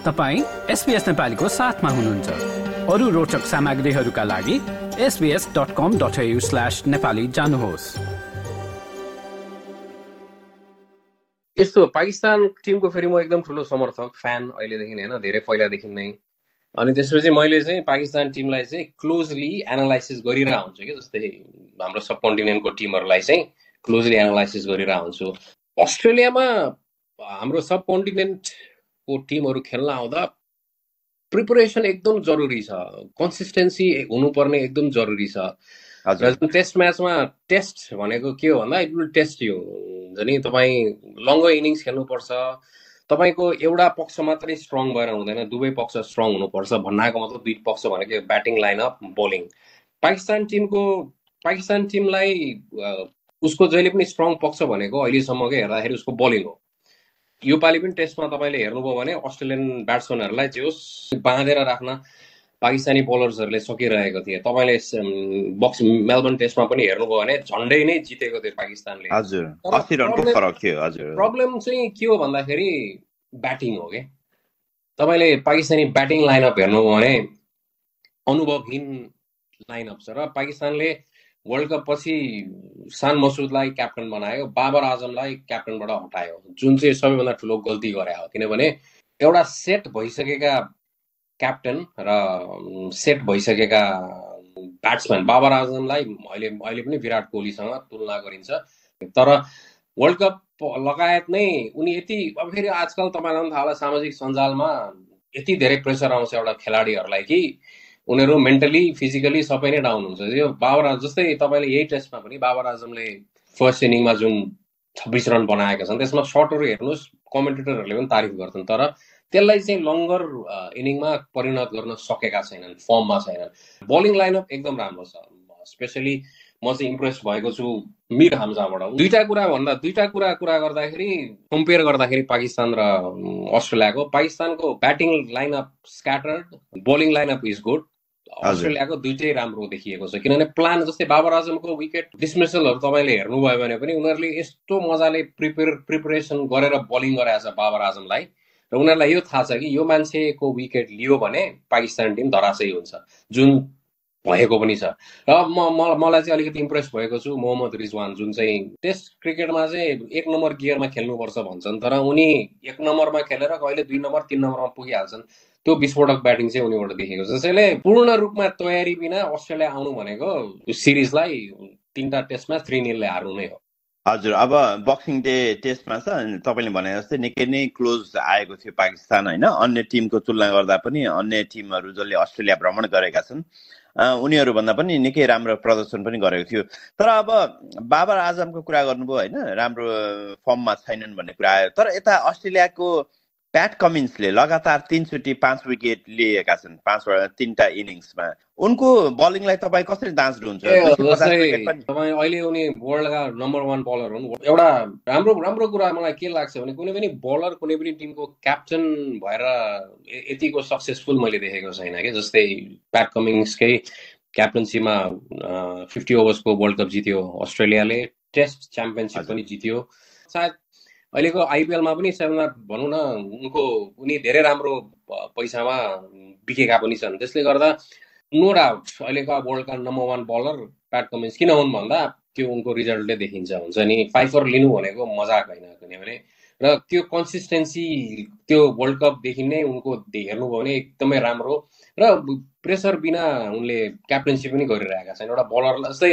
तपाईँ एसपिएस नेपालीको साथमा हुनुहुन्छ। अरू रोचक सामग्रीहरूका लागि SBS dot com dot slash Nepali जानुहोस्। यस्तो पाकिस्तान टिमको फेरि म एकदम ठुलो समर्थक फ्यान अहिलेदेखि होइन धेरै पहिलादेखि नै। अनि त्यसपछि मैले चाहिँ पाकिस्तान टिमलाई चाहिँ क्लोजली एनालाइसिस गरिरहेको हुन्छु कि जस्तै हाम्रो सब कन्टिनेन्टको टिमहरूलाई चाहिँ क्लोजली एनालाइसिस गरिरहेको हुन्छु। अस्ट्रेलियामा हाम्रो सब कन्टिनेन्टको टिमहरू खेल्न आउँदा प्रिपरेसन एकदम जरुरी छ। कन्सिस्टेन्सी हुनुपर्ने एकदम जरुरी छ। टेस्ट म्याचमा टेस्ट भनेको के हो भन्दा इट विल टेस्ट यु हुन्छ नि? तपाईँ लङ्गो इनिङ्स खेल्नुपर्छ। तपाईँको एउटा पक्ष मात्रै स्ट्रङ भएर हुँदैन। दुवै पक्ष स्ट्रङ हुनुपर्छ। भन्नाको मतलब दुई पक्ष भनेको ब्याटिङ लाइनअप बोलिङ पाकिस्तान टिमको पाकिस्तान टिमलाई उसको जहिले पनि स्ट्रङ पक्ष भनेको अहिलेसम्मकै हेर्दाखेरि उसको बलिङ हो। योपालि पनि टेस्टमा तपाईँले हेर्नुभयो भने अस्ट्रेलियन ब्याट्सम्यानहरूलाई जे होस् बाँधेर राख्न पाकिस्तानी बलर्सहरूले सकिरहेको थिए। तपाईँले बक्स मेलबर्न टेस्टमा पनि हेर्नुभयो भने झन्डै नै जितेको थियो पाकिस्तानले। प्रब्लम चाहिँ के हो भन्दाखेरि ब्याटिङ हो कि? तपाईँले पाकिस्तानी ब्याटिङ लाइनअप हेर्नुभयो भने अनुभवहीन लाइनअप छ र पाकिस्तानले वर्ल्ड कप पछि सान मसुदलाई क्याप्टन बनायो बाबर आजमलाई क्याप्टनबाट हटायो। जुन चाहिँ सबैभन्दा ठुलो गल्ती गरे हो किनभने एउटा सेट भइसकेका क्याप्टन र सेट भइसकेका ब्याट्सम्यान बाबर आजमलाई अहिले अहिले पनि विराट कोहलीसँग तुलना गरिन्छ। तर वर्ल्ड कप लगायत नै उनी यति अब फेरि आजकल तपाईँलाई पनि थाहा होला सामाजिक सञ्जालमा यति धेरै प्रेसर आउँछ एउटा खेलाडीहरूलाई कि उनीहरू मेन्टली फिजिकली सबै नै डाउन हुन्छ यो बाबर जस्तै तपाईँले यही टेस्टमा पनि बाबर आजमले फर्स्ट इनिङमा जुन छब्बिस रन बनाएका छन् त्यसमा सर्टहरू हेर्नुहोस् कमेन्टेटरहरूले पनि तारिफ गर्छन् तर त्यसलाई चाहिँ लङ्गर इनिङमा परिणत गर्न सकेका छैनन् फर्ममा छैनन्। बलिङ लाइनअप एकदम राम्रो छ। स्पेसली म चाहिँ इम्प्रेस भएको छु मिर हाम्जाबाट। दुईवटा कुरा भन्दा दुईवटा कुरा कुरा गर्दाखेरि कम्पेयर गर्दाखेरि पाकिस्तान र अस्ट्रेलियाको। पाकिस्तानको batting lineup scattered bowling lineup is good अस्ट्रेलियाको दुइटै राम्रो देखिएको छ। किनभने प्लान जस्तै बाबर आजमको विकेट डिसमिसलहरू तपाईँले हेर्नुभयो भने पनि उनीहरूले यस्तो मजाले प्रिपेयर प्रिपरेसन गरेर बलिङ गराएको छ बाबर आजमलाई। र उनीहरूलाई यो थाहा छ कि यो मान्छेको विकेट लियो भने पाकिस्तान टिम धराशयी हुन्छ। जुन भएको पनि छ। र म मलाई चाहिँ अलिकति इम्प्रेस भएको छु मोहम्मद रिजवान जुन चाहिँ टेस्ट क्रिकेटमा चाहिँ एक नम्बर गियरमा खेल्नुपर्छ भन्छन्। तर उनी एक नम्बरमा खेलेर कहिले दुई नम्बर तिन नम्बरमा पुगिहाल्छन्। त्यो विस्फोटक ब्याटिङ चाहिँ उनीबाट देखेको त्यसैले पूर्ण रूपमा तयारी बिना अस्ट्रेलिया आउनु भनेको सिरिजलाई तिनवटा टेस्टमा थ्री निलले हार्नु नै हो। हजुर अब बक्सिङ डे टेस्टमा छ तपाईँले भने जस्तै निकै नै क्लोज आएको थियो पाकिस्तान होइन? अन्य टिमको तुलना गर्दा पनि अन्य टिमहरू जसले अस्ट्रेलिया भ्रमण गरेका छन् उनीहरूभन्दा पनि निकै राम्रो प्रदर्शन पनि गरेको थियो। तर अब बाबर आजमको कुरा गर्नुभयो होइन? राम्रो फर्ममा छैनन् भन्ने कुरा आयो। तर यता अस्ट्रेलियाको प्याट कमिन्सले लगातार तिनचोटि पाँच विकेट लिएका छन्। पाँचवटा तिनवटा इनिङ्समा। उनको बलिङलाई तपाईँ कसरी दाँच्नुहुन्छ तपाईँ अहिले उनी वर्ल्डका नम्बर वान बलर हुन्। एउटा राम्रो राम्रो कुरा मलाई के लाग्छ भने कुनै पनि बलर कुनै पनि टिमको क्याप्टन भएर यतिको सक्सेसफुल मैले देखेको छैन कि। जस्तै प्याट कमिङ्सकै क्याप्टनसीमा फिफ्टी ओभर्सको वर्ल्ड कप जित्यो। अस्ट्रेलियाले टेस्ट च्याम्पियनसिप पनि जित्यो। सायद अहिलेको आइपिएलमा पनि सायदमा भनौँ न उनको उनी धेरै राम्रो पैसामा बिकेका पनि छन्। त्यसले गर्दा नो डाउट अहिलेको वर्ल्डका number one bowler Pat Cummins किन हुन् भन्दा त्यो उनको रिजल्टले देखिन्छ। हुन्छ नि फाइफर लिनु भनेको मजाक होइन किनभने र त्यो कन्सिस्टेन्सी त्यो वर्ल्ड कपदेखि नै उनको हेर्नुभयो भने एकदमै राम्रो। र प्रेसर बिना उनले क्याप्टेन्सी पनि गरिरहेका छन्। एउटा बलरलाई जस्तै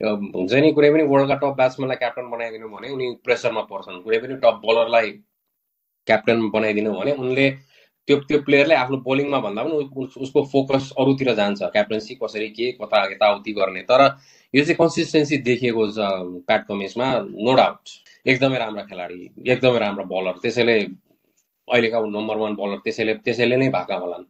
हुन्छ नि कुनै पनि वर्ल्डका टप ब्याट्सम्यानलाई क्याप्टन बनाइदिनु भने उनी प्रेसरमा पर्छन्। कुनै पनि टप बलरलाई क्याप्टन बनाइदिनु भने उनले त्यो त्यो प्लेयरले आफ्नो बोलिङमा भन्दा पनि उसको फोकस अरूतिर जान्छ। क्याप्टेन्सी कसरी के कता यताउति गर्ने। तर यो चाहिँ कन्सिस्टेन्सी देखिएको छ प्याट कमिन्समा नो डाउट एकदमै राम्रो खेलाडी एकदमै राम्रो बलर त्यसैले अहिलेका नम्बर वान बलर त्यसैले त्यसैले नै भएका होलान्।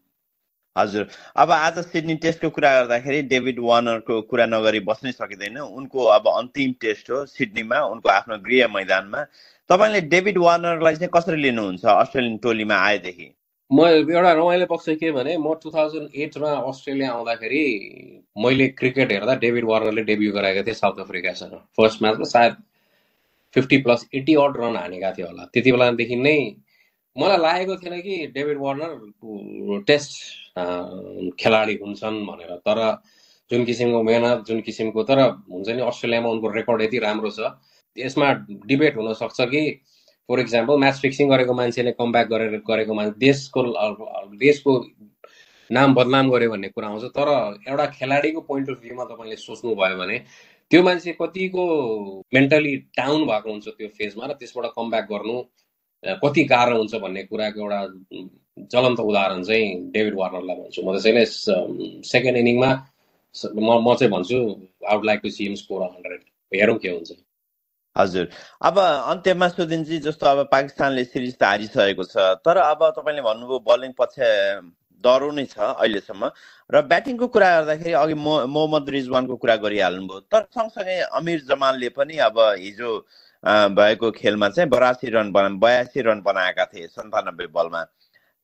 हजुर। अब आज सिडनी टेस्टको कुरा गर्दाखेरि डेभिड वार्नरको कुरा नगरी बस्नै सकिँदैन। उनको अब अन्तिम टेस्ट हो सिडनीमा उनको आफ्नो गृह मैदानमा। तपाईँले डेभिड वार्नरलाई चाहिँ कसरी लिनुहुन्छ अस्ट्रेलियन टोलीमा आएदेखि? म एउटा रमाइलो पक्ष के भने म टु थाउजन्ड एटमा अस्ट्रेलिया आउँदाखेरि मैले क्रिकेट हेर्दा डेभिड वार्नरले डेब्यु गराएको थिएँ साउथ अफ्रिकासँग। फर्स्ट म्याचमा सायद fifty plus eighty odd run हानेका थियो होला। त्यति बेलादेखि नै मलाई लागेको थिएन कि डेभिड वार्नर टेस्ट खेलाडी हुन्छन् भनेर। तर जुन किसिमको मेहनत जुन किसिमको तर हुन्छ नि अस्ट्रेलियामा उनको रेकर्ड यति राम्रो छ। यसमा डिबेट हुनसक्छ कि फर इक्जाम्पल म्याच फिक्सिङ गरेको मान्छेले कमब्याक गरेर गरेको मान्छे देशको देशको नाम बदनाम गर्यो भन्ने कुरा आउँछ। तर एउटा खेलाडीको पोइन्ट अफ भ्यूमा तपाईँले सोच्नुभयो भने त्यो मान्छे कतिको मेन्टली डाउन भएको हुन्छ त्यो फेजमा र त्यसबाट कमब्याक गर्नु कति गाह्रो हुन्छ भन्ने कुराको एउटा ज्वलन्त उदाहरण चाहिँ डेभिड वार्नरलाई भन्छु। म त्यसैले सेकेन्ड इनिङमा म म चाहिँ भन्छु out like to see him score hundred हेरौँ के हुन्छ। हजुर। अब अन्त्यमा सोधिन्छ जस्तो अब पाकिस्तानले सिरिज त हारिसकेको छ तर अब तपाईँले भन्नुभयो बलिङ पक्ष डह्रो नै छ अहिलेसम्म। र ब्याटिङको कुरा गर्दाखेरि अघि मोहम्मद रिजवानको कुरा गरिहाल्नुभयो। तर सँगसँगै अमिर जमालले पनि अब हिजो भएको खेलमा चाहिँ बरासी रन बना बयासी रन बनाएका थिए सन्तानब्बे बलमा।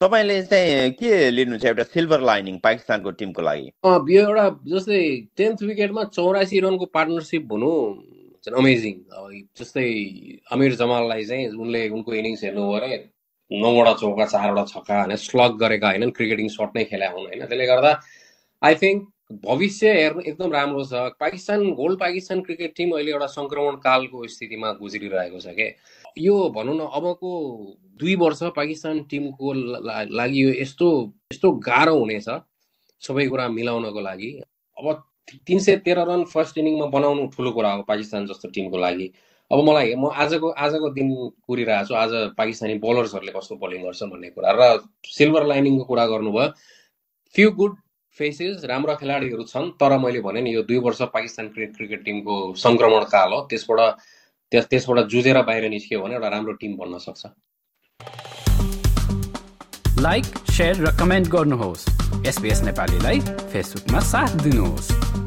तपाईँले चाहिँ के लिनुहुन्छ एउटा सिल्भर लाइनिङ पाकिस्तानको टिमको लागि? एउटा जस्तै टेन्थ विकेटमा चौरासी रनको पार्टनरसिप हुनु अमेजिङ। जस्तै अमिर जमाललाई चाहिँ उनले उनको इनिङ्स हेर्नु अरे नौवटा चौका चारवटा छक्का होइन स्लग गरेका होइन क्रिकेटिङ सर्ट नै खेला हुन् होइन। त्यसले गर्दा आई थिङ्क भविष्य हेर्नु एकदम राम्रो छ। Pakistan whole Pakistan cricket team अहिले एउटा सङ्क्रमण कालको स्थितिमा गुज्रिरहेको छ क्या यो भनौँ न अबको दुई वर्ष पाकिस्तान टिमको लागि यो यस्तो यस्तो गाह्रो हुनेछ सबै कुरा मिलाउनको लागि। अब तिन सय तेह्र रन फर्स्ट इनिङमा बनाउनु ठुलो कुरा हो पाकिस्तान जस्तो टिमको लागि। अब मलाई म आजको आजको दिन कुरिरहेको छु। आज पाकिस्तानी बलर्सहरूले कस्तो बोलिङ गर्छ भन्ने कुरा र सिल्भर लाइनिङको कुरा गर्नुभयो। फ्यु गुड फेसेस राम्रा खेलाडीहरू छन् तर मैले भने नि यो दुई वर्ष पाकिस्तान क्रिकेट टिमको सङ्क्रमण काल हो त्यसबाट त्यस त्यसबाट जुझेर बाहिर निस्क्यो भने एउटा राम्रो टिम बन्न सक्छ। लाइक सेयर र कमेन्ट गर्नुहोस्। एसपिएस नेपालीलाई फेसबुकमा साथ दिनुहोस्।